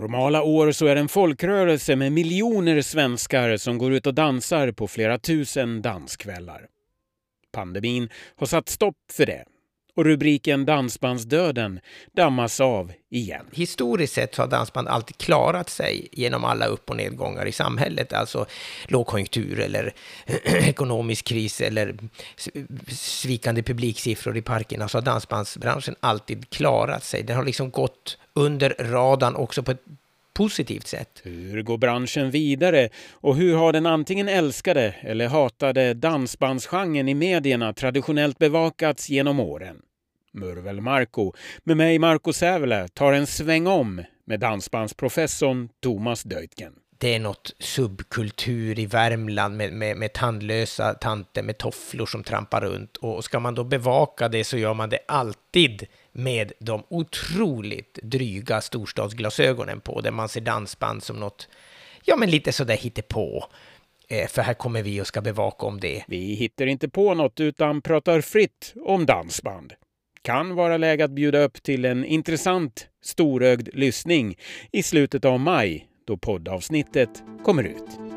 normala år så är det en folkrörelse med miljoner svenskar som går ut och dansar på flera tusen danskvällar. Pandemin har satt stopp för det och rubriken Dansbandsdöden dammas av igen. Historiskt sett har dansband alltid klarat sig genom alla upp och nedgångar i samhället, alltså lågkonjunktur eller ekonomisk kris eller svikande publiksiffror i parkerna, så har dansbandsbranschen alltid klarat sig. Den har liksom gått under radarn också på ett positivt sätt. Hur går branschen vidare och hur har den antingen älskade eller hatade dansbandsgenren i medierna traditionellt bevakats genom åren? Murvel Marco, med mig Marco Sävele, tar en sväng om med dansbandsprofessorn Thomas Deutgen. Det är något subkultur i Värmland med, med, med tandlösa tanter med tofflor som trampar runt. Och ska man då bevaka det så gör man det alltid med de otroligt dryga storstadsglasögonen på, där man ser dansband som något, ja men lite sådär hittepå. Eh, för här kommer vi och ska bevaka om det. Vi hittar inte på något utan pratar fritt om dansband kan vara läge att bjuda upp till en intressant storögd lyssning i slutet av maj då poddavsnittet kommer ut.